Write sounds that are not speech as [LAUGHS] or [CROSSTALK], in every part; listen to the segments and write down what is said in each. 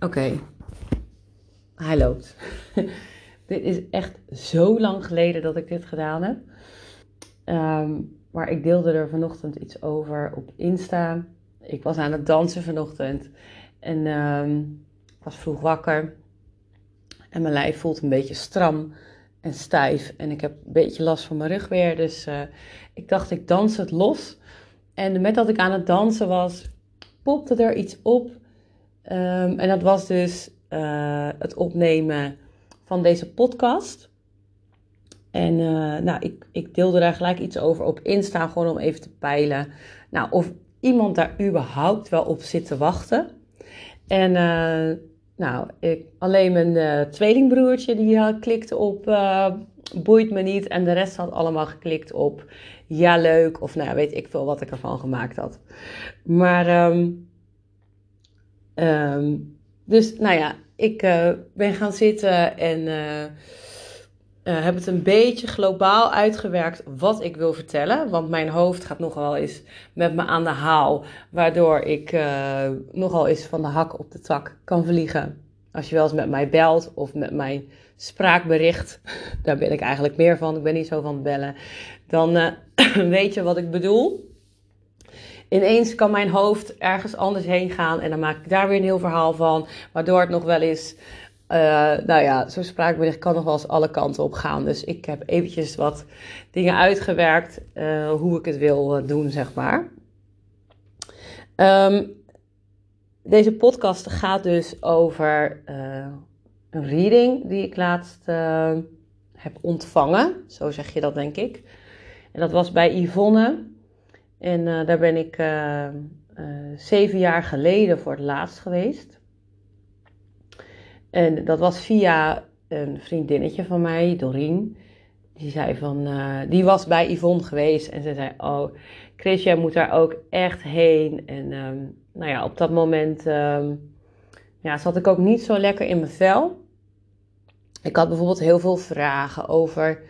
Oké, hij loopt. [LAUGHS] dit is echt zo lang geleden dat ik dit gedaan heb. Ehm, maar ik deelde er vanochtend iets over op Insta. Ik was aan het dansen vanochtend en ehm, was vroeg wakker. En mijn lijf voelt een beetje stram en stijf. En ik heb een beetje last van mijn rug weer. Dus uh, ik dacht, ik dans het los. En met dat ik aan het dansen was, popte er iets op. Um, en dat was dus uh, het opnemen van deze podcast. En uh, nou, ik, ik deelde daar gelijk iets over op Insta, gewoon om even te peilen. Nou, of iemand daar überhaupt wel op zit te wachten. En uh, nou, ik, alleen mijn tweelingbroertje die klikte op boeit me niet. En de rest had allemaal geklikt op ja leuk. Of nou weet ik veel wat ik ervan gemaakt had. Maar um, um, dus nou ja, ik uh, ben gaan zitten en uh, uh, heb het een beetje globaal uitgewerkt wat ik wil vertellen. Want mijn hoofd gaat nogal eens met me aan de haal. Waardoor ik nogal eens van de hak op de tak kan vliegen. Als je wel eens met mij belt of met mijn spraakbericht. [LAUGHS] Daar ben ik eigenlijk meer van. Ik ben niet zo van bellen. Dan [CLEARS THROAT] weet je wat ik bedoel ineens kan mijn hoofd ergens anders heen gaan en dan maak ik daar weer een heel verhaal van, waardoor het nog wel eens, uh, nou ja, zo'n spraakbericht kan nog wel eens alle kanten op gaan. Dus ik heb eventjes wat dingen uitgewerkt uh, hoe ik het wil uh, doen, zeg maar. Um, deze podcast gaat dus over een reading die ik laatst heb ontvangen. Zo zeg je dat, denk ik. En dat was bij Yvonne. En uh, daar ben ik uh, uh, zeven jaar geleden voor het laatst geweest. En dat was via een vriendinnetje van mij, Doreen. Die zei van, die was bij Yvonne geweest en ze zei, oh, Chris, jij moet daar ook echt heen. En um, nou ja, op dat moment um, ja, zat ik ook niet zo lekker in mijn vel. Ik had bijvoorbeeld heel veel vragen over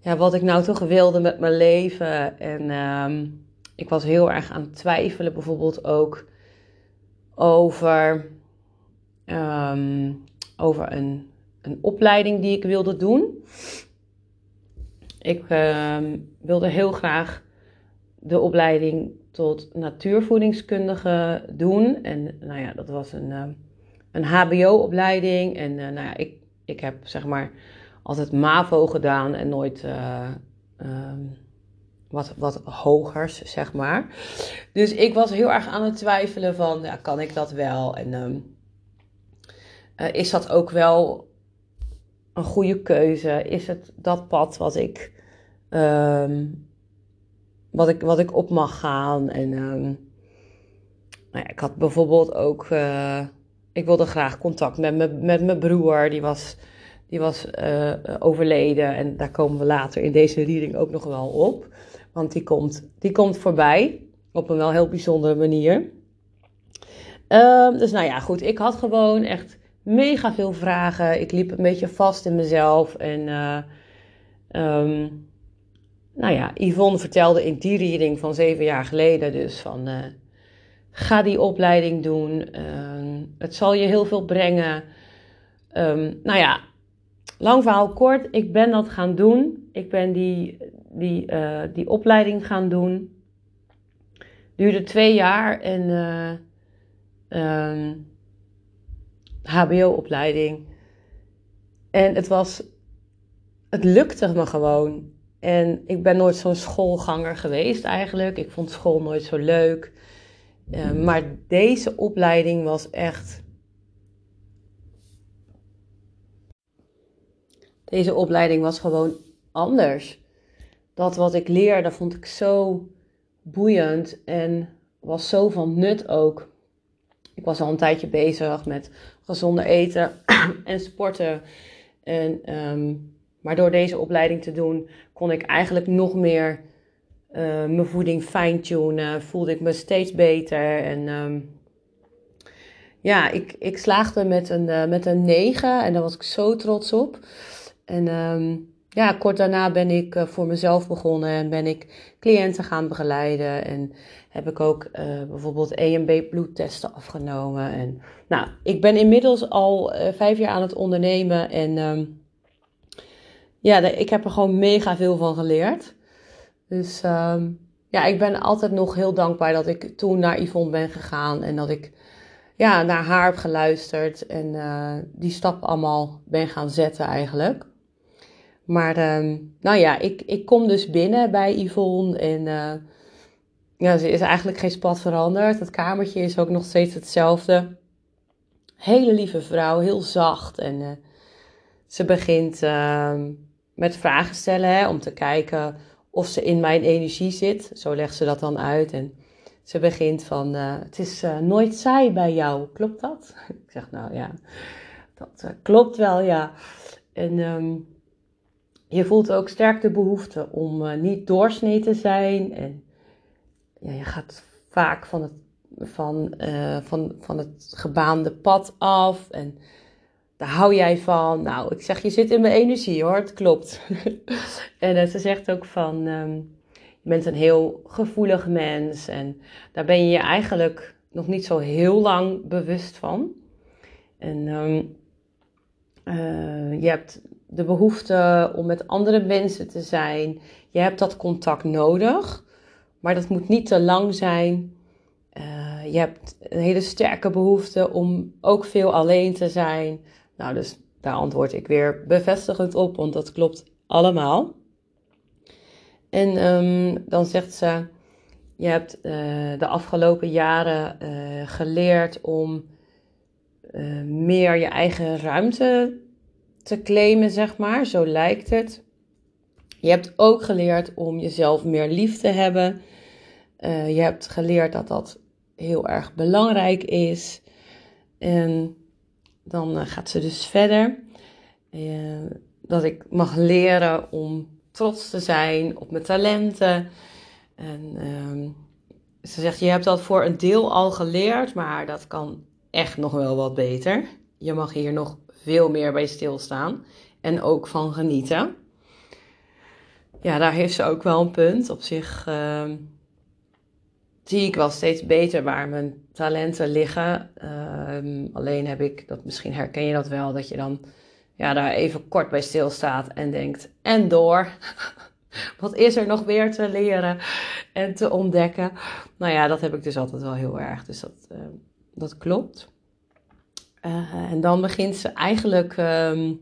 ja, wat ik nou toch wilde met mijn leven. En um, ik was heel erg aan twijfelen, bijvoorbeeld ook over, um, over een, een opleiding die ik wilde doen. Ik um, wilde heel graag de opleiding tot natuurvoedingskundige doen. En nou ja, dat was een, uh, een HBO-opleiding. En uh, nou ja, ik, ik heb zeg maar altijd MAVO gedaan en nooit. Uh, wat, wat hogers, zeg maar. Dus ik was heel erg aan het twijfelen van, ja, kan ik dat wel? En um, uh, is dat ook wel een goede keuze? Is het dat pad wat ik, um, wat ik, wat ik op mag gaan? En um, nou ja, ik had bijvoorbeeld ook, uh, ik wilde graag contact met, me, met mijn broer, die was... Die was uh, overleden en daar komen we later in deze reading ook nog wel op. Want die komt, die komt voorbij op een wel heel bijzondere manier. Um, dus nou ja, goed. Ik had gewoon echt mega veel vragen. Ik liep een beetje vast in mezelf. En uh, um, nou ja, Yvonne vertelde in die reading van zeven jaar geleden dus van... Uh, ga die opleiding doen. Uh, het zal je heel veel brengen. Nou ja, lang verhaal kort. Ik ben dat gaan doen. Ik ben die die, uh, die opleiding gaan doen. Duurde twee jaar en uh, um, HBO-opleiding. En het was, het lukte me gewoon. En ik ben nooit zo'n schoolganger geweest eigenlijk. Ik vond school nooit zo leuk. Uh, maar deze opleiding was echt. Deze opleiding was gewoon anders dat wat ik leerde vond ik zo boeiend en was zo van nut ook. Ik was al een tijdje bezig met gezonde eten [CLEARS THROAT] en sporten. En, um, maar door deze opleiding te doen, kon ik eigenlijk nog meer uh, mijn voeding fine-tunen. Voelde ik me steeds beter. En um, ja, ik, ik slaagde met een, uh, met een 9 en daar was ik zo trots op. En um, ja, kort daarna ben ik uh, voor mezelf begonnen en ben ik cliënten gaan begeleiden. En heb ik ook uh, bijvoorbeeld EMB bloedtesten afgenomen. En nou, ik ben inmiddels al uh, vijf jaar aan het ondernemen. En um, ja, ik heb er gewoon mega veel van geleerd. Dus um, ja, ik ben altijd nog heel dankbaar dat ik toen naar Yvonne ben gegaan. En dat ik ja, naar haar heb geluisterd. En die stap allemaal ben gaan zetten eigenlijk. Maar um, nou ja, ik, ik kom dus binnen bij Yvonne en uh, ja, ze is eigenlijk geen spat veranderd. Het kamertje is ook nog steeds hetzelfde. Hele lieve vrouw, heel zacht. En uh, ze begint uh, met vragen stellen hè, om te kijken of ze in mijn energie zit. Zo legt ze dat dan uit. En ze begint van, uh, het is nooit saai bij jou, klopt dat? [LAUGHS] Ik zeg, nou ja, dat klopt wel, ja. En... Um, je voelt ook sterk de behoefte om uh, niet doorsnee te zijn. En ja, je gaat vaak van het, van, uh, van, van het gebaande pad af. En daar hou jij van. Nou, ik zeg, je zit in mijn energie hoor, het klopt. [LAUGHS] en ze zegt ook van, um, je bent een heel gevoelig mens. En daar ben je je eigenlijk nog niet zo heel lang bewust van. En um, je hebt de behoefte om met andere mensen te zijn. Je hebt dat contact nodig, maar dat moet niet te lang zijn. Uh, je hebt een hele sterke behoefte om ook veel alleen te zijn. Nou, dus daar antwoord ik weer bevestigend op, want dat klopt allemaal. En um, dan zegt ze: Je hebt uh, de afgelopen jaren uh, geleerd om meer je eigen ruimte te claimen, zeg maar. Zo lijkt het. Je hebt ook geleerd om jezelf meer lief te hebben. Uh, je hebt geleerd dat dat heel erg belangrijk is. En dan uh, gaat ze dus verder. Uh, dat ik mag leren om trots te zijn op mijn talenten. En ehm, ze zegt: Je hebt dat voor een deel al geleerd, maar dat kan echt nog wel wat beter. Je mag hier nog veel meer bij stilstaan en ook van genieten. Ja, daar heeft ze ook wel een punt. Op zich uh, zie ik wel steeds beter waar mijn talenten liggen. Uh, alleen heb ik, dat misschien herken je dat wel, dat je dan ja, daar even kort bij stilstaat en denkt, en door. [LAUGHS] Wat is er nog weer te leren en te ontdekken? Nou ja, dat heb ik dus altijd wel heel erg. Dus dat, uh, dat klopt. Uh, en dan begint ze eigenlijk um,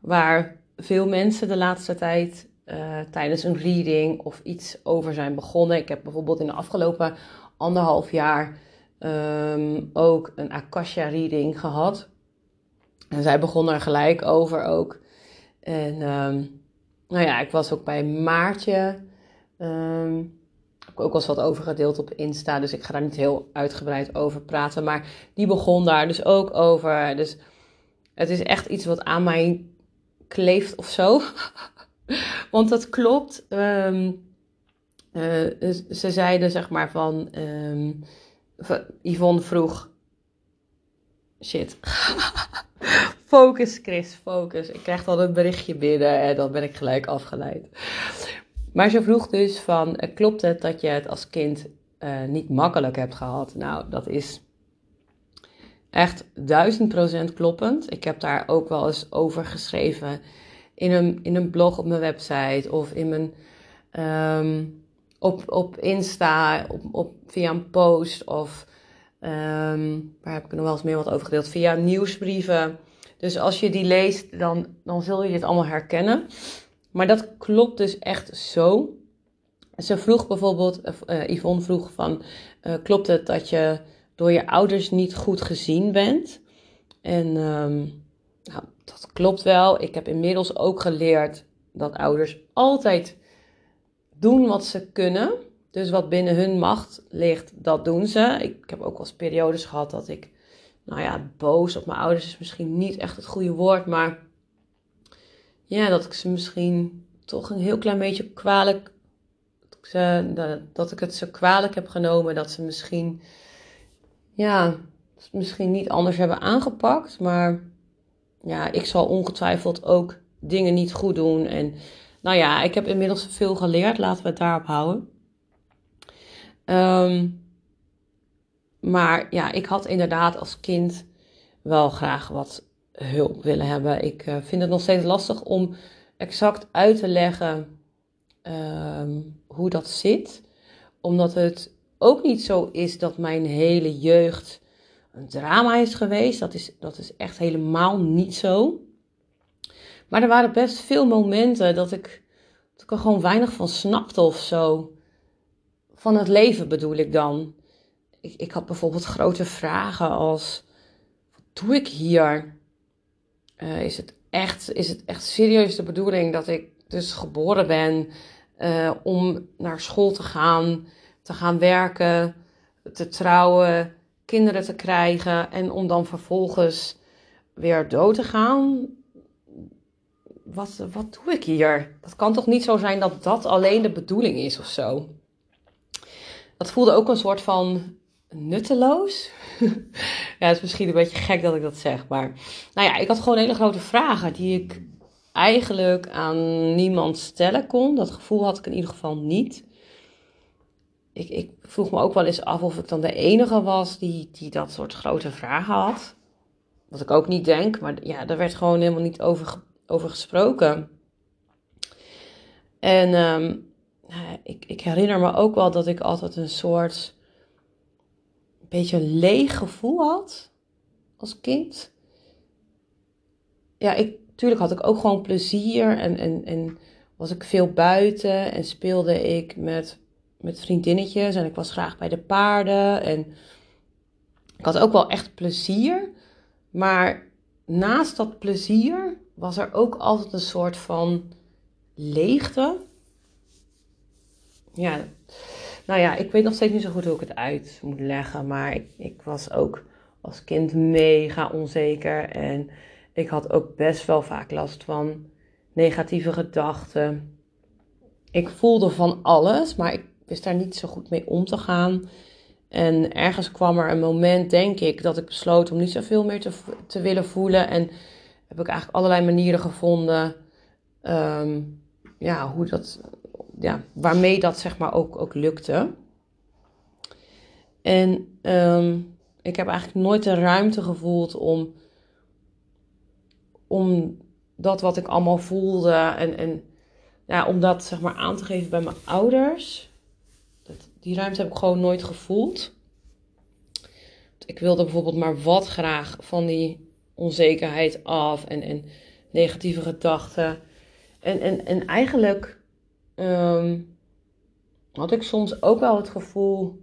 waar veel mensen de laatste tijd uh, tijdens een reading of iets over zijn begonnen. Ik heb bijvoorbeeld in de afgelopen anderhalf jaar um, ook een Akasha reading gehad. En zij begon er gelijk over ook. En um, nou ja, ik was ook bij Maartje. Um, heb ook eens wat over gedeeld op Insta. Dus ik ga daar niet heel uitgebreid over praten. Maar die begon daar dus ook over. Dus het is echt iets wat aan mij kleeft of zo. [LAUGHS] Want dat klopt. Um, uh, ze zeiden zeg maar van. Um, Yvonne vroeg. Shit. [LAUGHS] focus, Chris, focus. Ik krijg dan een berichtje binnen en dan ben ik gelijk afgeleid. Maar ze vroeg dus van, eh, klopt het dat je het als kind uh, niet makkelijk hebt gehad? Nou, dat is echt duizend procent kloppend. Ik heb daar ook wel eens over geschreven in een, in een blog op mijn website of in mijn, um, op, op Insta, op, op, via een post of um, waar heb ik nog wel eens meer wat over gedeeld? Via nieuwsbrieven. Dus als je die leest, dan, dan zul je het allemaal herkennen. Maar dat klopt dus echt zo. Ze vroeg bijvoorbeeld, uh, Yvonne vroeg van, uh, klopt het dat je door je ouders niet goed gezien bent? En um, nou, dat klopt wel. Ik heb inmiddels ook geleerd dat ouders altijd doen wat ze kunnen. Dus wat binnen hun macht ligt, dat doen ze. Ik heb ook wel eens periodes gehad dat ik, nou ja, boos op mijn ouders is misschien niet echt het goede woord, maar ja, dat ik ze misschien toch een heel klein beetje kwalijk. Dat ik, ze, dat ik het zo kwalijk heb genomen dat ze misschien. Ja, misschien niet anders hebben aangepakt. Maar ja, ik zal ongetwijfeld ook dingen niet goed doen. En nou ja, ik heb inmiddels veel geleerd. Laten we het daarop houden. Ehm, maar ja, ik had inderdaad als kind wel graag wat hulp willen hebben. Ik uh, vind het nog steeds lastig om exact uit te leggen ehm, hoe dat zit. Omdat het ook niet zo is dat mijn hele jeugd een drama is geweest. Dat is, dat is echt helemaal niet zo. Maar er waren best veel momenten dat ik, dat ik er gewoon weinig van snapte of zo. Van het leven bedoel ik dan. Ik, ik had bijvoorbeeld grote vragen als: wat doe ik hier? Uh, is, het echt, is het echt serieus de bedoeling dat ik dus geboren ben uh, om naar school te gaan, te gaan werken, te trouwen, kinderen te krijgen en om dan vervolgens weer dood te gaan? Wat, wat doe ik hier? Dat kan toch niet zo zijn dat dat alleen de bedoeling is of zo? Dat voelde ook een soort van nutteloos. [LAUGHS] ja, het is misschien een beetje gek dat ik dat zeg. Maar nou ja, ik had gewoon hele grote vragen die ik eigenlijk aan niemand stellen kon. Dat gevoel had ik in ieder geval niet. Ik, ik vroeg me ook wel eens af of ik dan de enige was die, die dat soort grote vragen had. Wat ik ook niet denk, maar ja, daar werd gewoon helemaal niet over, over gesproken. En um, ik, ik herinner me ook wel dat ik altijd een soort beetje een leeg gevoel had als kind. Ja, ik, tuurlijk had ik ook gewoon plezier en, en, en was ik veel buiten en speelde ik met, met vriendinnetjes en ik was graag bij de paarden en ik had ook wel echt plezier. Maar naast dat plezier was er ook altijd een soort van leegte. Ja, nou ja, ik weet nog steeds niet zo goed hoe ik het uit moet leggen. Maar ik, ik was ook als kind mega onzeker. En ik had ook best wel vaak last van negatieve gedachten. Ik voelde van alles, maar ik wist daar niet zo goed mee om te gaan. En ergens kwam er een moment, denk ik, dat ik besloot om niet zoveel meer te, te willen voelen. En heb ik eigenlijk allerlei manieren gevonden um, ja, hoe dat, ja, waarmee dat zeg maar ook, ook lukte. En um, ik heb eigenlijk nooit de ruimte gevoeld om, om dat wat ik allemaal voelde en, en ja, om dat zeg maar aan te geven bij mijn ouders. Dat, die ruimte heb ik gewoon nooit gevoeld. Ik wilde bijvoorbeeld maar wat graag van die onzekerheid af en, en negatieve gedachten. En, en, en eigenlijk um, had ik soms ook wel het gevoel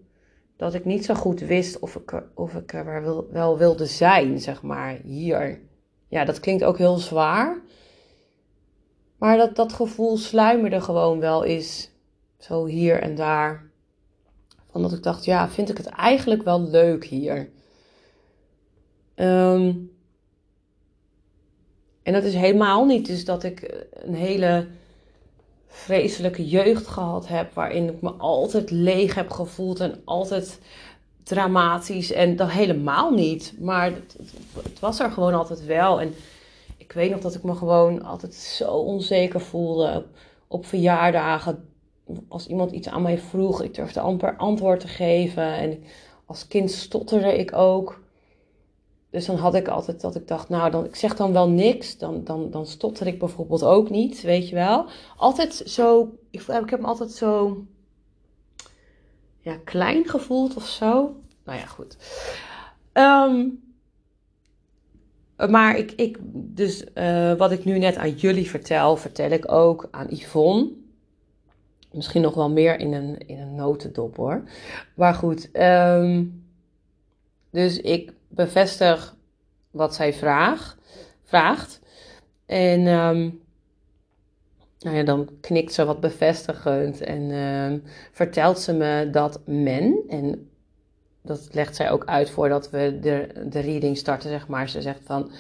dat ik niet zo goed wist of ik, of ik er wel, wel wilde zijn, zeg maar, hier. Ja, dat klinkt ook heel zwaar. Maar dat, dat gevoel sluimerde gewoon wel eens zo hier en daar. Van dat ik dacht, ja, vind ik het eigenlijk wel leuk hier? Um, en dat is helemaal niet dus dat ik een hele vreselijke jeugd gehad heb, waarin ik me altijd leeg heb gevoeld en altijd dramatisch. En dat helemaal niet. Maar het, het, was er gewoon altijd wel. En ik weet nog dat ik me gewoon altijd zo onzeker voelde op, op verjaardagen. Als iemand iets aan mij vroeg, ik durfde amper antwoord te geven. En als kind stotterde ik ook. Dus dan had ik altijd dat ik dacht, nou, dan, ik zeg dan wel niks. Dan, dan, dan stotter ik bijvoorbeeld ook niet, weet je wel. Altijd zo, ik, ik heb me altijd zo ja, klein gevoeld of zo. Nou ja, goed. Ehm, maar ik, ik dus uh, wat ik nu net aan jullie vertel, vertel ik ook aan Yvonne. Misschien nog wel meer in een, in een notendop hoor. Maar goed, um, dus ik bevestig wat zij vraag, vraagt. En um, nou ja, dan knikt ze wat bevestigend en um, vertelt ze me dat men, en dat legt zij ook uit voordat we de, de reading starten, zeg maar. Ze zegt van,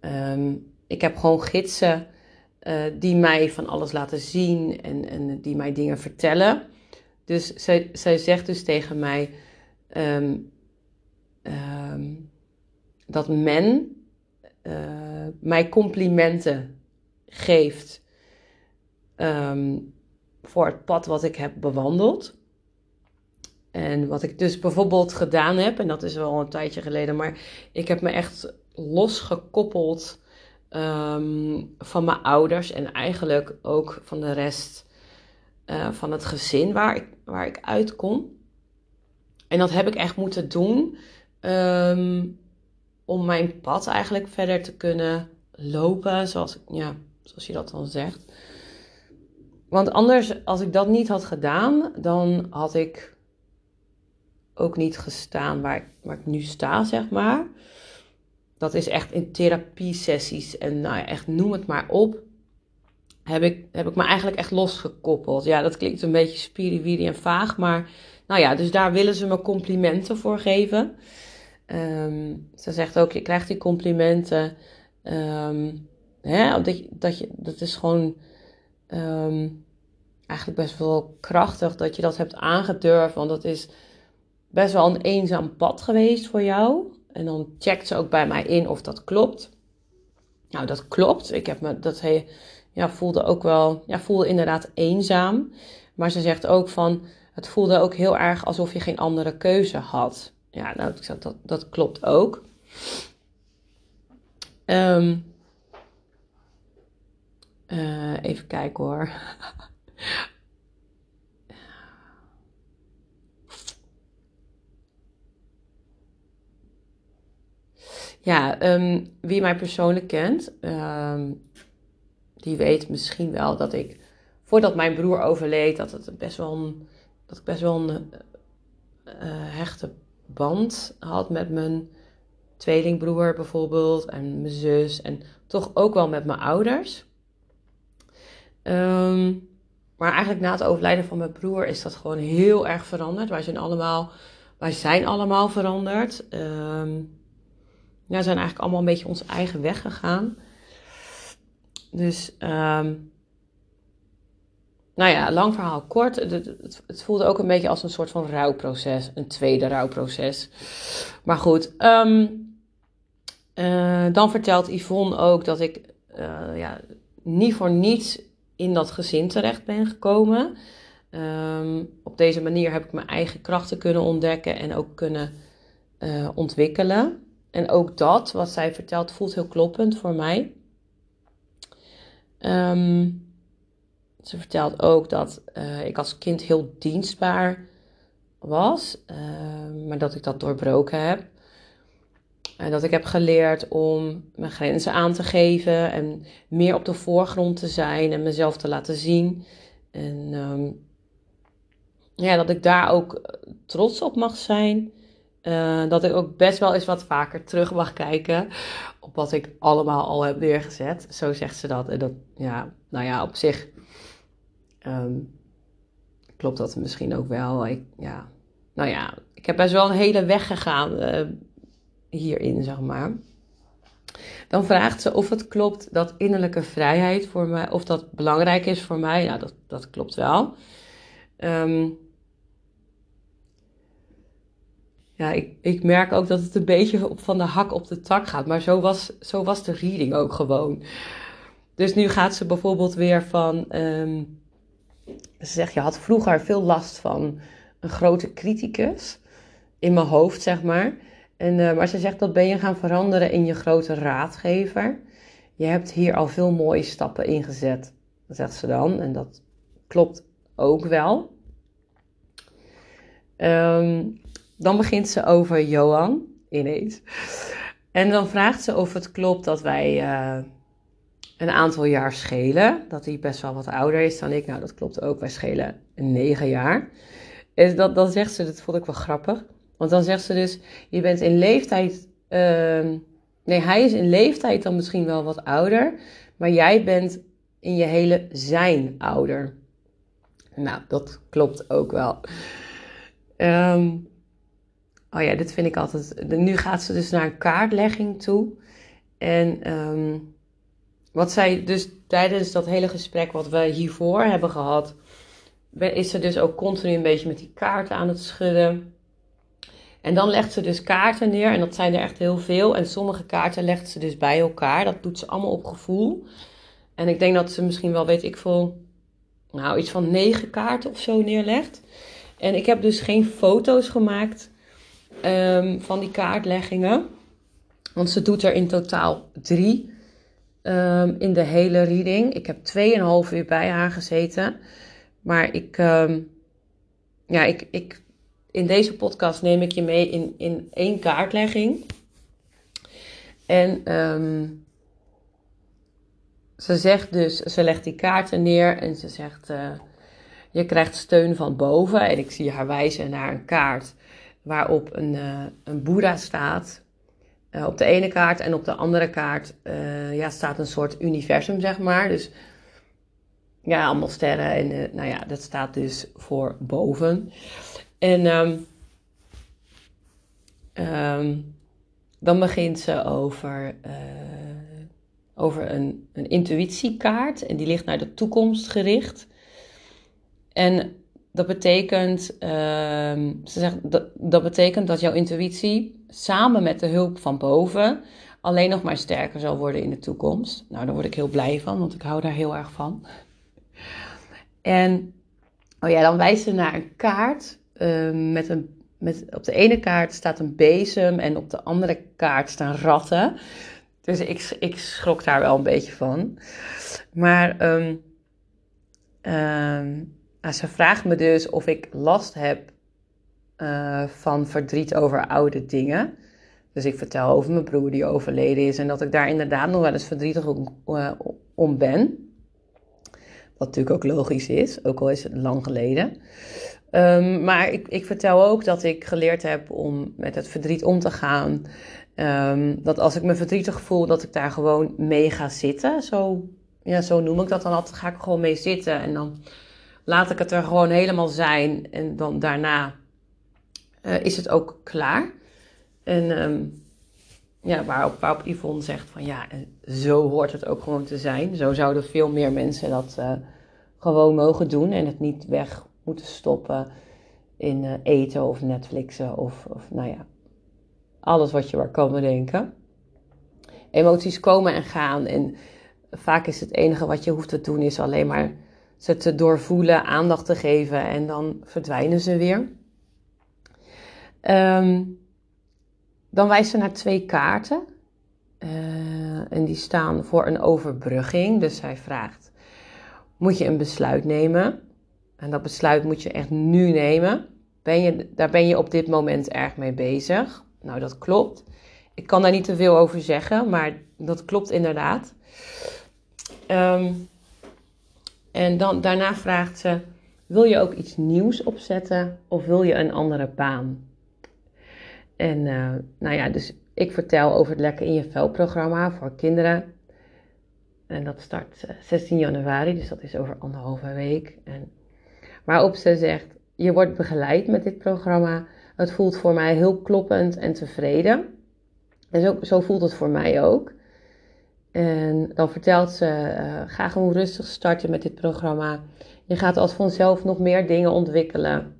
um, ik heb gewoon gidsen uh, die mij van alles laten zien en, en die mij dingen vertellen. Dus zij, zij zegt dus tegen mij, um, dat men uh, mij complimenten geeft ehm, voor het pad wat ik heb bewandeld. En wat ik dus bijvoorbeeld gedaan heb, en dat is wel een tijdje geleden, maar ik heb me echt losgekoppeld um, van mijn ouders en eigenlijk ook van de rest uh, van het gezin waar ik, waar ik uitkom. En dat heb ik echt moeten doen um, om mijn pad eigenlijk verder te kunnen lopen, zoals, ja, zoals je dat dan zegt. Want anders, als ik dat niet had gedaan, dan had ik ook niet gestaan waar ik, waar ik nu sta, zeg maar. Dat is echt in therapie-sessies en nou ja, echt noem het maar op. Heb ik, heb ik me eigenlijk echt losgekoppeld. Ja, dat klinkt een beetje spiriwiri en vaag, maar nou ja, dus daar willen ze me complimenten voor geven. Um, ze zegt ook, je krijgt die complimenten. Um, hè, dat, dat, dat is gewoon um, eigenlijk best wel krachtig dat je dat hebt aangedurfd. Want dat is best wel een eenzaam pad geweest voor jou. En dan checkt ze ook bij mij in of dat klopt. Nou, dat klopt. Ik heb me, dat ja, voelde ook wel, ja, voelde inderdaad eenzaam. Maar ze zegt ook van, het voelde ook heel erg alsof je geen andere keuze had. Ja, nou, ik zeg, dat, dat klopt ook. Um, uh, even kijken hoor. [LAUGHS] Ja, um, wie mij persoonlijk kent, um, die weet misschien wel dat ik, voordat mijn broer overleed, dat, het best wel een, dat ik best wel een uh, hechte band had met mijn tweelingbroer bijvoorbeeld en mijn zus en toch ook wel met mijn ouders. Um, maar eigenlijk na het overlijden van mijn broer is dat gewoon heel erg veranderd. Wij zijn allemaal, wij zijn allemaal veranderd. Um, zijn eigenlijk allemaal een beetje onze eigen weg gegaan. Dus, um, nou ja, lang verhaal kort. Het, het, voelde ook een beetje als een soort van rouwproces. Een tweede rouwproces. Maar goed, um, uh, dan vertelt Yvonne ook dat ik uh, ja, niet voor niets in dat gezin terecht ben gekomen. Um, op deze manier heb ik mijn eigen krachten kunnen ontdekken en ook kunnen uh, ontwikkelen. En ook dat, wat zij vertelt, voelt heel kloppend voor mij. Um, ze vertelt ook dat uh, ik als kind heel dienstbaar was, uh, maar dat ik dat doorbroken heb. En dat ik heb geleerd om mijn grenzen aan te geven en meer op de voorgrond te zijn en mezelf te laten zien. En um, ja, dat ik daar ook trots op mag zijn. Uh, dat ik ook best wel eens wat vaker terug mag kijken op wat ik allemaal al heb neergezet. Zo zegt ze dat. En dat, ja, nou ja, op zich um, klopt dat misschien ook wel. Ik, ja, nou ja, ik heb best wel een hele weg gegaan uh, hierin, zeg maar. Dan vraagt ze of het klopt dat innerlijke vrijheid voor mij, of dat belangrijk is voor mij. Nou, dat, dat klopt wel. Um, ja, ik, ik merk ook dat het een beetje van de hak op de tak gaat. Maar zo was, zo was de reading ook gewoon. Dus nu gaat ze bijvoorbeeld weer van. Um, ze zegt, je had vroeger veel last van een grote criticus. In mijn hoofd, zeg maar. En, uh, maar ze zegt, dat ben je gaan veranderen in je grote raadgever. Je hebt hier al veel mooie stappen ingezet, zegt ze dan. En dat klopt ook wel. Um, dan begint ze over Johan, ineens. En dan vraagt ze of het klopt dat wij uh, een aantal jaar schelen. Dat hij best wel wat ouder is dan ik. Nou, dat klopt ook. Wij schelen negen jaar. En dat, dan zegt ze, dat vond ik wel grappig. Want dan zegt ze dus, je bent in leeftijd... Uh, nee, hij is in leeftijd dan misschien wel wat ouder. Maar jij bent in je hele zijn ouder. Nou, dat klopt ook wel. Um, Oh ja, dit vind ik altijd. Nu gaat ze dus naar een kaartlegging toe. En um, wat zij dus tijdens dat hele gesprek wat we hiervoor hebben gehad, is ze dus ook continu een beetje met die kaarten aan het schudden. En dan legt ze dus kaarten neer, en dat zijn er echt heel veel. En sommige kaarten legt ze dus bij elkaar. Dat doet ze allemaal op gevoel. En ik denk dat ze misschien wel, weet ik veel, nou iets van negen kaarten of zo neerlegt. En ik heb dus geen foto's gemaakt um, van die kaartleggingen. Want ze doet er in totaal drie um, in de hele reading. Ik heb 2,5 uur bij haar gezeten. Maar ik, um, ja, ik, ik, in deze podcast neem ik je mee in, in één kaartlegging. En um, ze zegt dus, ze legt die kaarten neer en ze zegt, uh, je krijgt steun van boven. En ik zie haar wijzen naar een kaart waarop een, uh, een Boeddha staat. Uh, op de ene kaart en op de andere kaart ja, staat een soort universum, zeg maar. Dus ja, allemaal sterren. En nou ja, dat staat dus voor boven. En um, um, dan begint ze over, over een, een intuïtiekaart. En die ligt naar de toekomst gericht. En dat betekent, uh, ze zegt, dat, dat betekent dat jouw intuïtie samen met de hulp van boven alleen nog maar sterker zal worden in de toekomst. Nou, daar word ik heel blij van, want ik hou daar heel erg van. En oh ja, dan wijst ze naar een kaart uh, met een met, op de ene kaart staat een bezem en op de andere kaart staan ratten. Dus ik, ik schrok daar wel een beetje van. Maar um, ze vraagt me dus of ik last heb uh, van verdriet over oude dingen. Dus ik vertel over mijn broer die overleden is en dat ik daar inderdaad nog wel eens verdrietig om, uh, om ben. Wat natuurlijk ook logisch is, ook al is het lang geleden. Um, maar ik, ik, vertel ook dat ik geleerd heb om met het verdriet om te gaan. Um, dat als ik me verdrietig voel, dat ik daar gewoon mee ga zitten. Zo, ja, zo noem ik dat dan altijd. Ga ik gewoon mee zitten en dan laat ik het er gewoon helemaal zijn. En dan daarna uh, is het ook klaar. En um, ja, waarop, waarop Yvonne zegt van ja, zo hoort het ook gewoon te zijn. Zo zouden veel meer mensen dat uh, gewoon mogen doen en het niet weg moeten stoppen in uh, eten of Netflixen of, of nou ja, alles wat je maar kan bedenken. Emoties komen en gaan en vaak is het enige wat je hoeft te doen is alleen maar ze te doorvoelen, aandacht te geven en dan verdwijnen ze weer. Um, dan wijst ze naar twee kaarten. Uh, en die staan voor een overbrugging. Dus zij vraagt: Moet je een besluit nemen? En dat besluit moet je echt nu nemen. Ben je, daar ben je op dit moment erg mee bezig. Nou, dat klopt. Ik kan daar niet te veel over zeggen, maar dat klopt inderdaad. Um, en dan, daarna vraagt ze: Wil je ook iets nieuws opzetten of wil je een andere baan? En uh, nou ja, dus ik vertel over het Lekker in je Vel programma voor kinderen. En dat start 16 eh, januari, dus dat is over anderhalve week. En waarop ze zegt: Je wordt begeleid met dit programma. Het voelt voor mij heel kloppend en tevreden. En zo, zo voelt het voor mij ook. En dan vertelt ze: uh, Ga gewoon rustig starten met dit programma. Je gaat als vanzelf nog meer dingen ontwikkelen.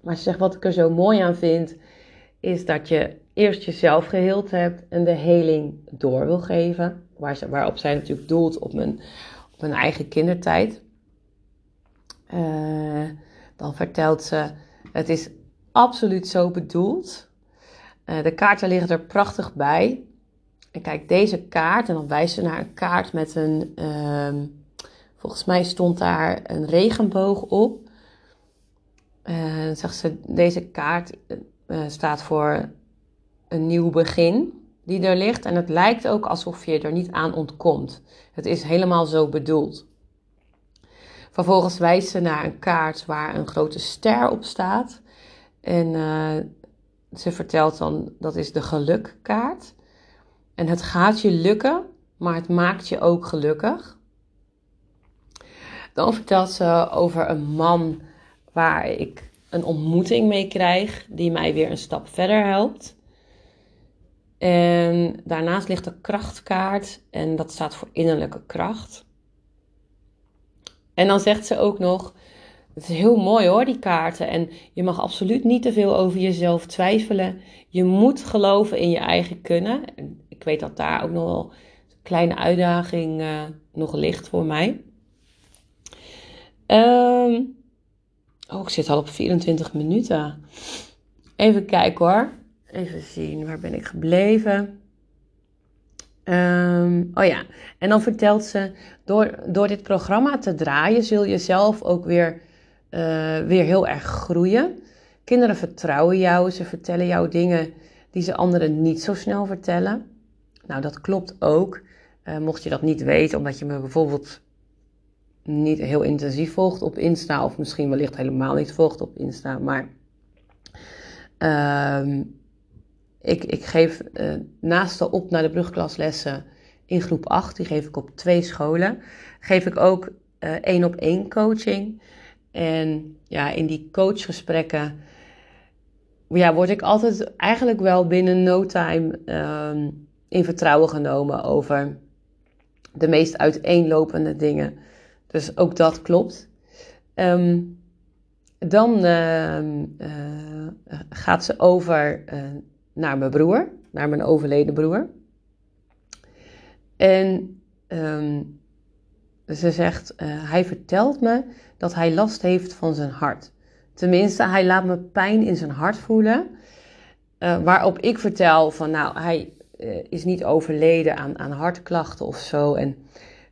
Maar ze zegt: Wat ik er zo mooi aan vind, is dat je eerst jezelf geheeld hebt en de heling door wil geven. Waar ze, waarop zij natuurlijk doelt op mijn, op mijn eigen kindertijd. Uh, dan vertelt ze, het is absoluut zo bedoeld. Uh, de kaarten liggen er prachtig bij. En kijk, deze kaart, en dan wijst ze naar een kaart met een, uh, volgens mij stond daar een regenboog op. En uh, zegt ze, deze kaart staat voor een nieuw begin die er ligt. En het lijkt ook alsof je er niet aan ontkomt. Het is helemaal zo bedoeld. Vervolgens wijst ze naar een kaart waar een grote ster op staat. En ze vertelt dan dat is de gelukkaart. En het gaat je lukken, maar het maakt je ook gelukkig. Dan vertelt ze over een man waar ik een ontmoeting mee krijg, die mij weer een stap verder helpt. En daarnaast ligt de krachtkaart en dat staat voor innerlijke kracht. En dan zegt ze ook nog: Het is heel mooi hoor, die kaarten. En je mag absoluut niet te veel over jezelf twijfelen. Je moet geloven in je eigen kunnen. En ik weet dat daar ook nog wel kleine uitdaging uh, nog ligt voor mij. Um, oh, ik zit al op 24 minuten. Even kijken hoor. Even zien, waar ben ik gebleven? Um, oh ja, en dan vertelt ze, door, door dit programma te draaien zul je zelf ook weer, uh, weer heel erg groeien. Kinderen vertrouwen jou, ze vertellen jou dingen die ze anderen niet zo snel vertellen. Nou, dat klopt ook. Uh, mocht je dat niet weten, omdat je me bijvoorbeeld niet heel intensief volgt op Insta, of misschien wellicht helemaal niet volgt op Insta, maar uh, ik, ik geef uh, naast de op naar de brugklaslessen in groep 8, die geef ik op twee scholen, geef ik ook uh, één op één coaching. En ja, in die coachgesprekken ja, word ik altijd eigenlijk wel binnen no time uh, in vertrouwen genomen over de meest uiteenlopende dingen. Dus ook dat klopt. Um, dan uh, uh, gaat ze over uh, naar mijn broer, naar mijn overleden broer. En um, ze zegt, hij vertelt me dat hij last heeft van zijn hart. Tenminste, hij laat me pijn in zijn hart voelen. waarop ik vertel van, nou, hij is niet overleden aan, aan hartklachten of zo. En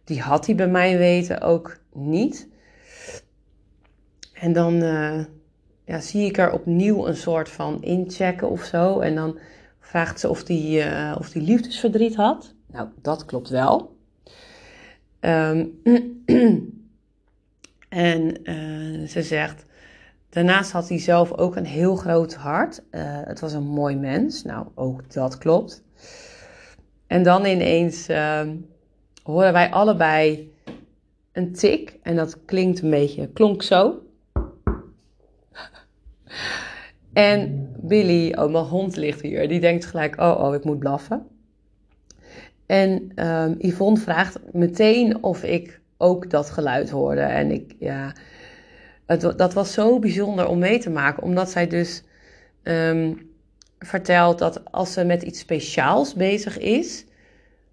die had hij bij mij weten ook niet. En dan uh, ja, zie ik er opnieuw een soort van inchecken of zo. En dan vraagt ze of die, uh, of die liefdesverdriet had. Nou, dat klopt wel. Um, [CLEARS THROAT] en ze zegt, daarnaast had hij zelf ook een heel groot hart. het was een mooi mens. Nou, ook dat klopt. En dan ineens ehm, horen wij allebei een tik. En dat klinkt een beetje, klonk zo. En Billy, oh mijn hond ligt hier, die denkt gelijk, oh oh, ik moet blaffen. En um, Yvonne vraagt meteen of ik ook dat geluid hoorde. En ik, ja, het, dat was zo bijzonder om mee te maken, omdat zij dus um, vertelt dat als ze met iets speciaals bezig is,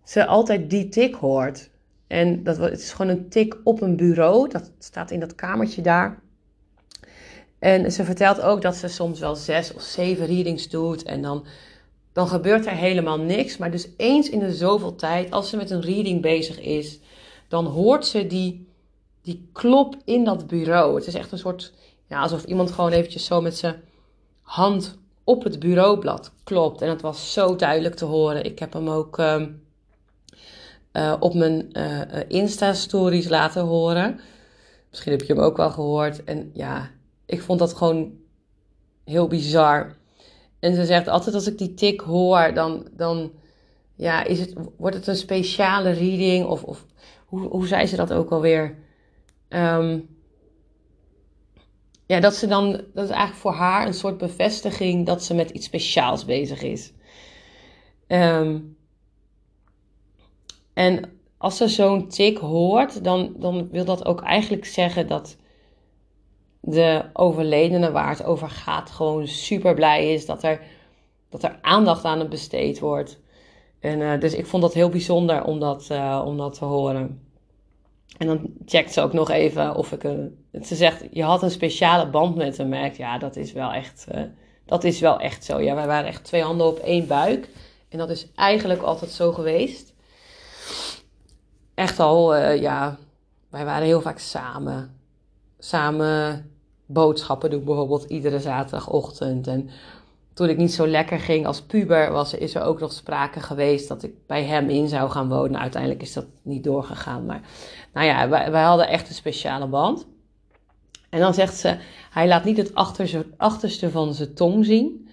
ze altijd die tik hoort. En dat, het is gewoon een tik op een bureau. Dat staat in dat kamertje daar. En ze vertelt ook dat ze soms wel zes of zeven readings doet. En dan, dan gebeurt er helemaal niks. Maar dus eens in de zoveel tijd, als ze met een reading bezig is, dan hoort ze die, die klop in dat bureau. Het is echt een soort, ja, alsof iemand gewoon eventjes zo met zijn hand op het bureaublad klopt. En dat was zo duidelijk te horen. Ik heb hem ook. Ehm, uh, op mijn uh, Insta-stories laten horen. Misschien heb je hem ook wel gehoord. En ja, ik vond dat gewoon heel bizar. En ze zegt altijd als ik die tik hoor, dan, dan ja, is het, wordt het een speciale reading. Of, of hoe, hoe zei ze dat ook alweer? Um, ja, dat ze dan, dat is eigenlijk voor haar een soort bevestiging dat ze met iets speciaals bezig is. Um, en als ze zo'n tik hoort, dan, dan wil dat ook eigenlijk zeggen dat de overledene waar het over gaat gewoon super blij is dat er, dat er aandacht aan hem besteed wordt. En, uh, dus ik vond dat heel bijzonder om dat, uh, om dat te horen. En dan checkt ze ook nog even of ik een. Ze zegt: Je had een speciale band met hem. Merkt, ja, dat is wel echt. Uh, dat is wel echt zo. Ja, wij waren echt twee handen op één buik. En dat is eigenlijk altijd zo geweest echt al, uh, ja, wij waren heel vaak samen. Samen boodschappen doen, bijvoorbeeld iedere zaterdagochtend. En toen ik niet zo lekker ging als puber, was, is er ook nog sprake geweest dat ik bij hem in zou gaan wonen. Uiteindelijk is dat niet doorgegaan. Maar nou ja, wij, hadden echt een speciale band. En dan zegt ze, hij laat niet het achterste van zijn tong zien.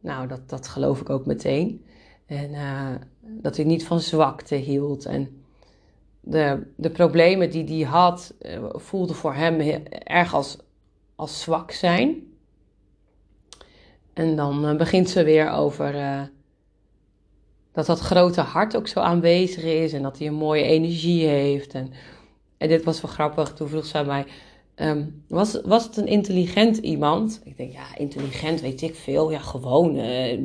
Nou, dat, dat geloof ik ook meteen. En uh, dat hij niet van zwakte hield. En de, de problemen die hij had, voelde voor hem erg als, als zwak zijn. En dan uh, begint ze weer over uh, dat dat grote hart ook zo aanwezig is en dat hij een mooie energie heeft. En, en dit was wel grappig, toen vroeg ze aan mij, um, was, was het een intelligent iemand? Ik denk, ja, intelligent weet ik veel. Ja, gewoon,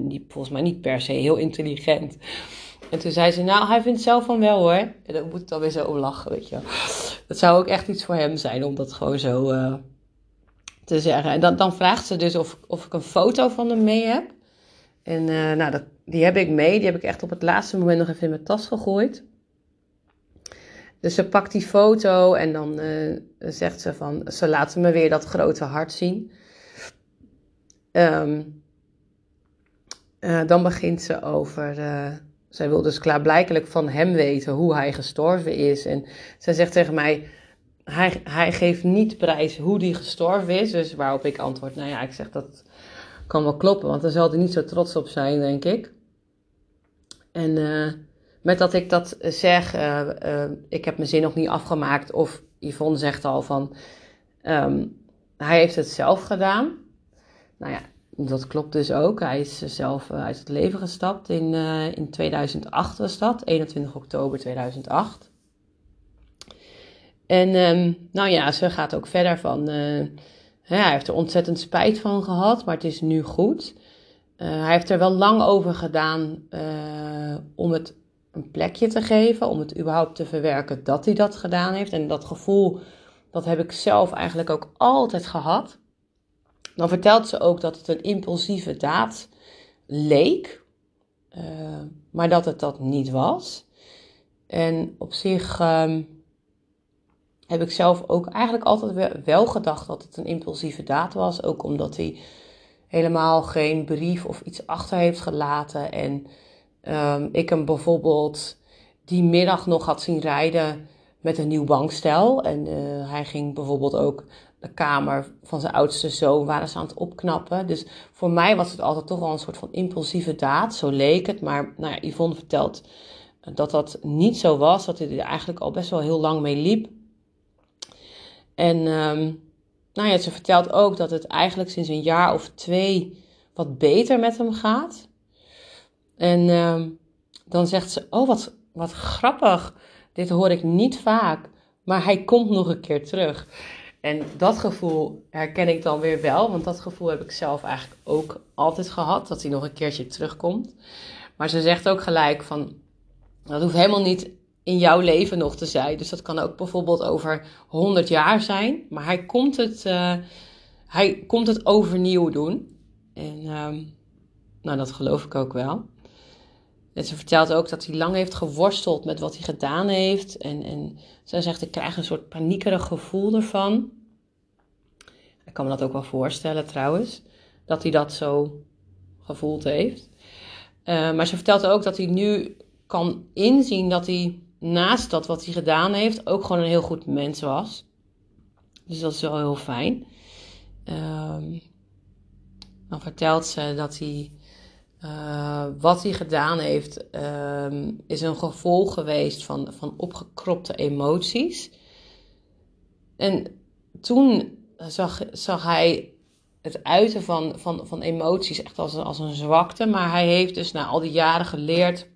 niet, volgens mij niet per se heel intelligent. En toen zei ze, nou, hij vindt zelf van wel hoor. En dan moet dan weer zo om lachen, weet je Dat zou ook echt iets voor hem zijn om dat gewoon zo te zeggen. En dan, dan vraagt ze dus of, of ik een foto van hem mee heb. En uh, nou, dat, die heb ik mee. Die heb ik echt op het laatste moment nog even in mijn tas gegooid. Dus ze pakt die foto en dan uh, zegt ze van, ze laat me weer dat grote hart zien. Um, uh, dan begint ze over, zij wil dus klaarblijkelijk van hem weten hoe hij gestorven is. En zij zegt tegen mij, hij, hij geeft niet prijs hoe die gestorven is. Dus waarop ik antwoord, nou ja, ik zeg dat kan wel kloppen, want dan zal hij niet zo trots op zijn, denk ik. En uh, met dat ik dat zeg, ik heb mijn zin nog niet afgemaakt. Of Yvonne zegt al van, um, hij heeft het zelf gedaan. Nou ja, dat klopt dus ook. Hij is zelf uit het leven gestapt in, in 2008 was dat, 21 oktober 2008. En um, nou ja, ze gaat ook verder van, uh, hij heeft er ontzettend spijt van gehad, maar het is nu goed. Uh, hij heeft er wel lang over gedaan om het een plekje te geven, om het überhaupt te verwerken dat hij dat gedaan heeft. En dat gevoel, dat heb ik zelf eigenlijk ook altijd gehad. Dan vertelt ze ook dat het een impulsieve daad leek, maar dat het dat niet was. En op zich uh, heb ik zelf ook eigenlijk altijd wel gedacht dat het een impulsieve daad was. Ook omdat hij helemaal geen brief of iets achter heeft gelaten. En um, ik hem bijvoorbeeld die middag nog had zien rijden met een nieuw bankstel. En uh, hij ging bijvoorbeeld ook de kamer van zijn oudste zoon waren ze aan het opknappen. Dus voor mij was het altijd toch wel een soort van impulsieve daad. Zo leek het. Maar nou ja, Yvonne vertelt dat dat niet zo was. Dat hij er eigenlijk al best wel heel lang mee liep. En um, nou ja, ze vertelt ook dat het eigenlijk sinds een jaar of twee wat beter met hem gaat. En um, dan zegt ze: Oh, wat, wat grappig. Dit hoor ik niet vaak. Maar hij komt nog een keer terug. En dat gevoel herken ik dan weer wel, want dat gevoel heb ik zelf eigenlijk ook altijd gehad, dat hij nog een keertje terugkomt. Maar ze zegt ook gelijk van, dat hoeft helemaal niet in jouw leven nog te zijn. Dus dat kan ook bijvoorbeeld over 100 jaar zijn, maar hij komt het, uh, hij komt het overnieuw doen. En um, nou, dat geloof ik ook wel. En ze vertelt ook dat hij lang heeft geworsteld met wat hij gedaan heeft. En, en zij zegt, ik krijg een soort paniekerig gevoel ervan. Ik kan me dat ook wel voorstellen trouwens, dat hij dat zo gevoeld heeft. Uh, maar ze vertelt ook dat hij nu kan inzien dat hij naast dat wat hij gedaan heeft ook gewoon een heel goed mens was. Dus dat is wel heel fijn. Uh, dan vertelt ze dat hij uh, wat hij gedaan heeft, uh, is een gevolg geweest van, van opgekropte emoties. En toen zag, zag hij het uiten van, van, van emoties echt als, als een zwakte. Maar hij heeft dus na al die jaren geleerd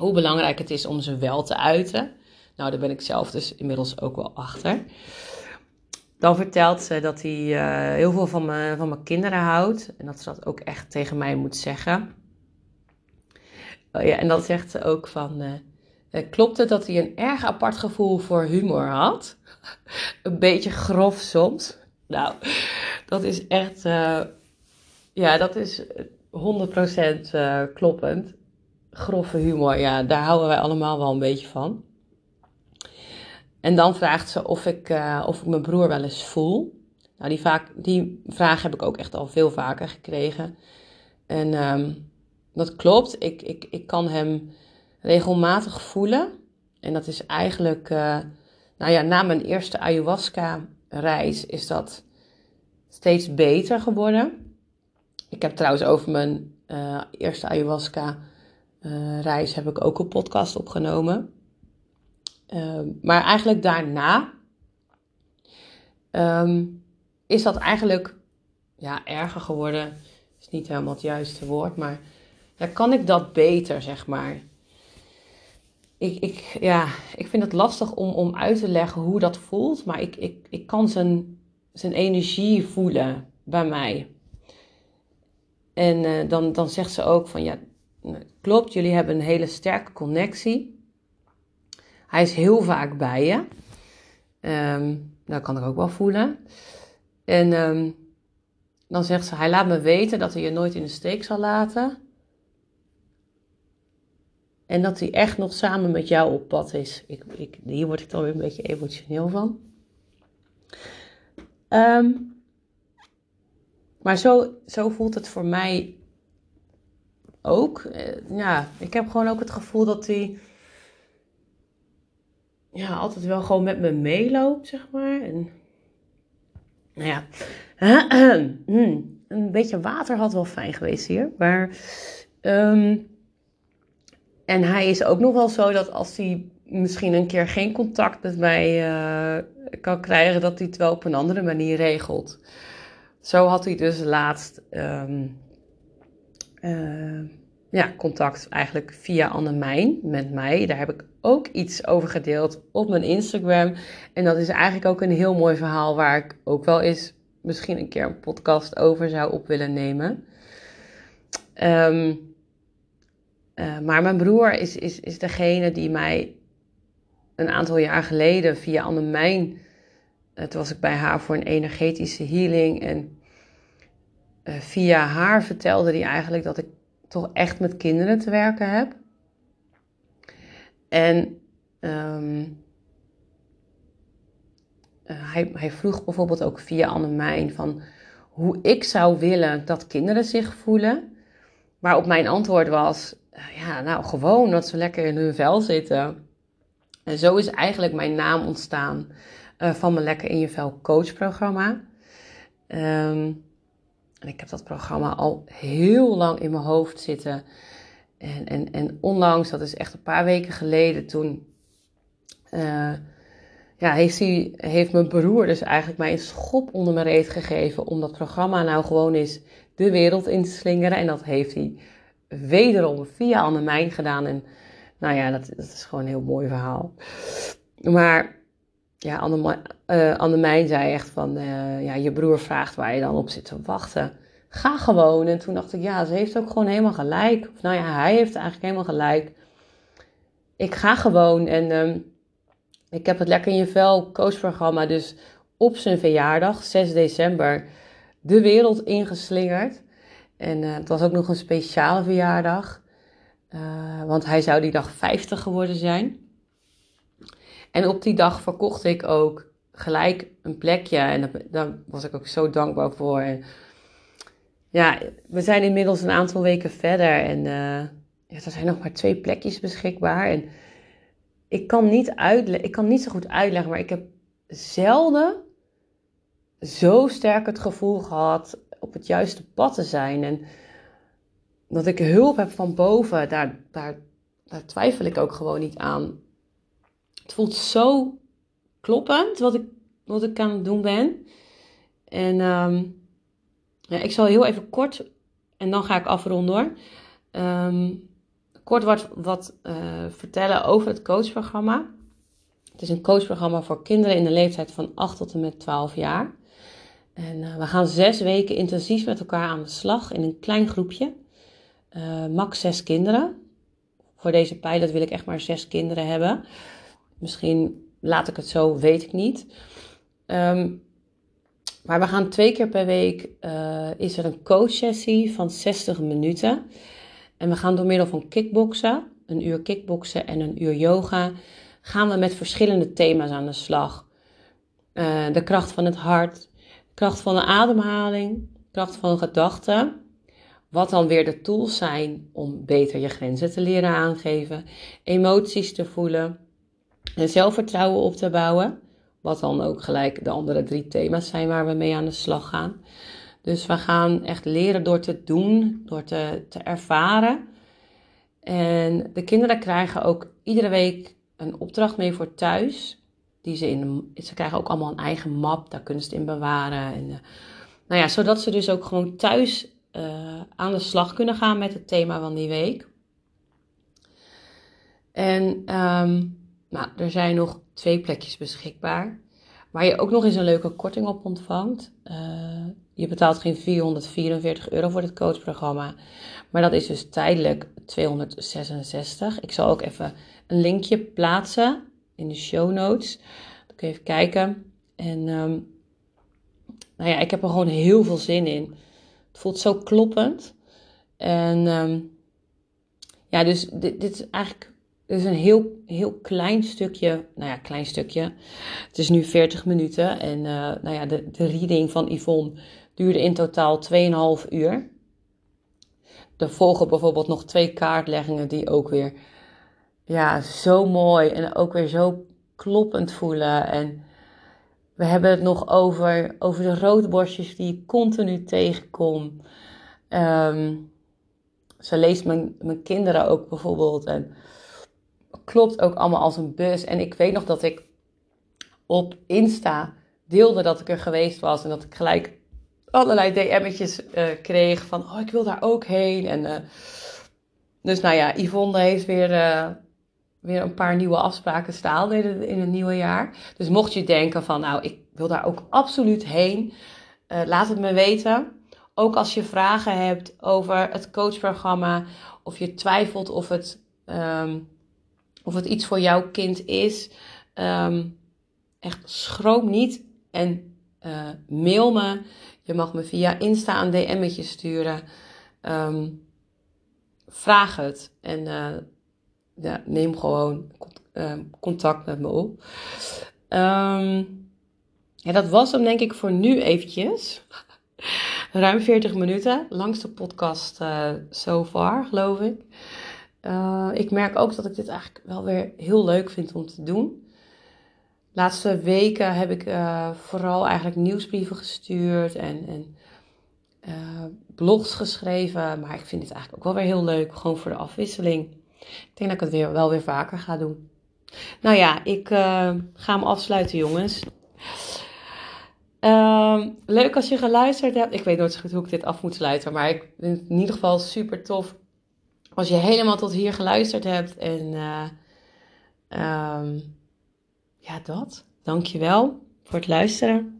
hoe belangrijk het is om ze wel te uiten. Nou, daar ben ik zelf dus inmiddels ook wel achter. Dan vertelt ze dat hij uh, heel veel van, van mijn kinderen houdt. En dat ze dat ook echt tegen mij moet zeggen. Oh ja, en dan zegt ze ook van... Uh, klopt het dat hij een erg apart gevoel voor humor had? [LAUGHS] een beetje grof soms. Nou, dat is echt... Ja, dat is 100% kloppend. Grove humor, ja, daar houden wij allemaal wel een beetje van. En dan vraagt ze of ik, uh, of ik mijn broer wel eens voel. Nou, die, vaak, die vraag heb ik ook echt al veel vaker gekregen. En um, dat klopt. Ik, ik, ik kan hem regelmatig voelen. En dat is eigenlijk, uh, nou ja, na mijn eerste ayahuasca-reis is dat steeds beter geworden. Ik heb trouwens over mijn uh, eerste ayahuasca-reis heb ik ook een podcast opgenomen. Um, maar eigenlijk daarna um, is dat eigenlijk ja, erger geworden. Is niet helemaal het juiste woord, maar ja, kan ik dat beter, zeg maar. Ik, ik, ja, ik vind het lastig om, om uit te leggen hoe dat voelt, maar ik, ik, ik kan zijn, zijn energie voelen bij mij. En uh, dan, dan zegt ze ook van ja, klopt, jullie hebben een hele sterke connectie. Hij is heel vaak bij je. Um, dat kan ik ook wel voelen. En um, dan zegt ze, hij laat me weten dat hij je nooit in de steek zal laten. En dat hij echt nog samen met jou op pad is. Ik, ik, hier word ik dan weer een beetje emotioneel van. Um, maar zo, zo voelt het voor mij ook. Uh, ja, ik heb gewoon ook het gevoel dat hij ja, altijd wel gewoon met me meeloopt, zeg maar. En, nou ja, [CLEARS THROAT] hmm, een beetje water had wel fijn geweest hier. Maar, um, en hij is ook nog wel zo dat als hij misschien een keer geen contact met mij uh, kan krijgen, dat hij het wel op een andere manier regelt. Zo had hij dus laatst um, uh, ja, contact eigenlijk via Annemijn met mij. Daar heb ik ook iets over gedeeld op mijn Instagram. En dat is eigenlijk ook een heel mooi verhaal waar ik ook wel eens misschien een keer een podcast over zou op willen nemen. Um, uh, maar mijn broer is, is, is degene die mij een aantal jaar geleden via Annemijn... Uh, toen was ik bij haar voor een energetische healing. En via haar vertelde hij eigenlijk dat ik toch echt met kinderen te werken heb. En um, hij, hij, vroeg bijvoorbeeld ook via Annemijn van hoe ik zou willen dat kinderen zich voelen. Waarop mijn antwoord was, eh, ja, nou gewoon dat ze lekker in hun vel zitten. En zo is eigenlijk mijn naam ontstaan van mijn Lekker in je Vel coachprogramma. Um, en ik heb dat programma al heel lang in mijn hoofd zitten. En, en, en onlangs, dat is echt een paar weken geleden, toen uh, ja, heeft, hij, heeft mijn broer dus eigenlijk mij een schop onder mijn reet gegeven om dat programma nou gewoon eens de wereld in te slingeren. En dat heeft hij wederom via Annemijn gedaan. En nou ja, dat, dat is gewoon een heel mooi verhaal. Maar ja, uh, Annemijn zei echt van, uh, ja, je broer vraagt waar je dan op zit te wachten. Ga gewoon. En toen dacht ik, ja, ze heeft ook gewoon helemaal gelijk. Of nou ja, hij heeft eigenlijk helemaal gelijk. Ik ga gewoon. En um, ik heb het Lekker in je Vel coachprogramma dus op zijn verjaardag, 6 december, de wereld ingeslingerd. En uh, het was ook nog een speciale verjaardag. want hij zou die dag 50 geworden zijn. En op die dag verkocht ik ook gelijk een plekje. En daar was ik ook zo dankbaar voor. Ja, we zijn inmiddels een aantal weken verder. En ja, er zijn nog maar twee plekjes beschikbaar. En ik kan, niet ik kan niet zo goed uitleggen, maar ik heb zelden zo sterk het gevoel gehad op het juiste pad te zijn. En dat ik hulp heb van boven, daar, daar, daar twijfel ik ook gewoon niet aan. Het voelt zo kloppend wat ik, wat ik aan het doen ben. En um, ja, ik zal heel even kort, en dan ga ik afronden hoor. Um, kort wat, wat uh, vertellen over het coachprogramma. Het is een coachprogramma voor kinderen in de leeftijd van 8 tot en met 12 jaar. En uh, we gaan zes weken intensief met elkaar aan de slag in een klein groepje. Uh, max zes kinderen. Voor deze pilot wil ik echt maar zes kinderen hebben. Misschien laat ik het zo, weet ik niet. Um, maar we gaan twee keer per week, uh, is er een coachsessie van 60 minuten. En we gaan door middel van kickboksen, een uur kickboksen en een uur yoga, gaan we met verschillende thema's aan de slag. Uh, de kracht van het hart, kracht van de ademhaling, kracht van gedachten. Wat dan weer de tools zijn om beter je grenzen te leren aangeven, emoties te voelen en zelfvertrouwen op te bouwen. Wat dan ook gelijk de andere drie thema's zijn waar we mee aan de slag gaan. Dus we gaan echt leren door te doen, door te, te ervaren. En de kinderen krijgen ook iedere week een opdracht mee voor thuis. Die ze, in, ze krijgen ook allemaal een eigen map, daar kunnen ze het in bewaren. En, uh, nou ja, zodat ze dus ook gewoon thuis uh, aan de slag kunnen gaan met het thema van die week. En um, nou, er zijn nog twee plekjes beschikbaar. Waar je ook nog eens een leuke korting op ontvangt. Uh, je betaalt geen 444 euro voor dit coachprogramma. Maar dat is dus tijdelijk 266. Ik zal ook even een linkje plaatsen in de show notes. Dan kun je even kijken. En ehm, nou ja, ik heb er gewoon heel veel zin in. Het voelt zo kloppend. En um, ja, dus dit, dit, is eigenlijk is een heel, heel klein stukje. Nou ja, klein stukje. Het is nu 40 minuten. En uh, nou ja, de, de reading van Yvonne duurde in totaal 2,5 uur. Er volgen bijvoorbeeld nog twee kaartleggingen die ook weer ja, zo mooi en ook weer zo kloppend voelen. En we hebben het nog over, over de roodborstjes die ik continu tegenkom. Um, ze leest mijn, mijn kinderen ook bijvoorbeeld. En klopt ook allemaal als een bus. En ik weet nog dat ik op Insta deelde dat ik er geweest was. En dat ik gelijk allerlei DM'tjes uh, kreeg van, oh, ik wil daar ook heen. En, uh, dus nou ja, Yvonne heeft weer, uh, weer een paar nieuwe afspraken staan in, het nieuwe jaar. Dus mocht je denken van, nou, ik wil daar ook absoluut heen, laat het me weten. Ook als je vragen hebt over het coachprogramma, of je twijfelt of het, um, of het iets voor jouw kind is, um, echt schroom niet en mail me. Je mag me via Insta een DM'tje sturen. Um, vraag het en ja, neem gewoon um, contact met me op. Um, ja, dat was hem denk ik voor nu eventjes. [LAUGHS] Ruim 40 minuten, langste podcast uh, so far, geloof ik. Uh, ik merk ook dat ik dit eigenlijk wel weer heel leuk vind om te doen laatste weken heb ik uh, vooral eigenlijk nieuwsbrieven gestuurd en, en uh, blogs geschreven. Maar ik vind het eigenlijk ook wel weer heel leuk, gewoon voor de afwisseling. Ik denk dat ik het weer, wel weer vaker ga doen. Nou ja, ik ga hem afsluiten, jongens. Ehm, leuk als je geluisterd hebt. Ik weet nooit goed hoe ik dit af moet sluiten, maar ik vind het in ieder geval super tof als je helemaal tot hier geluisterd hebt. En um, ja, dat. Dankjewel voor het luisteren.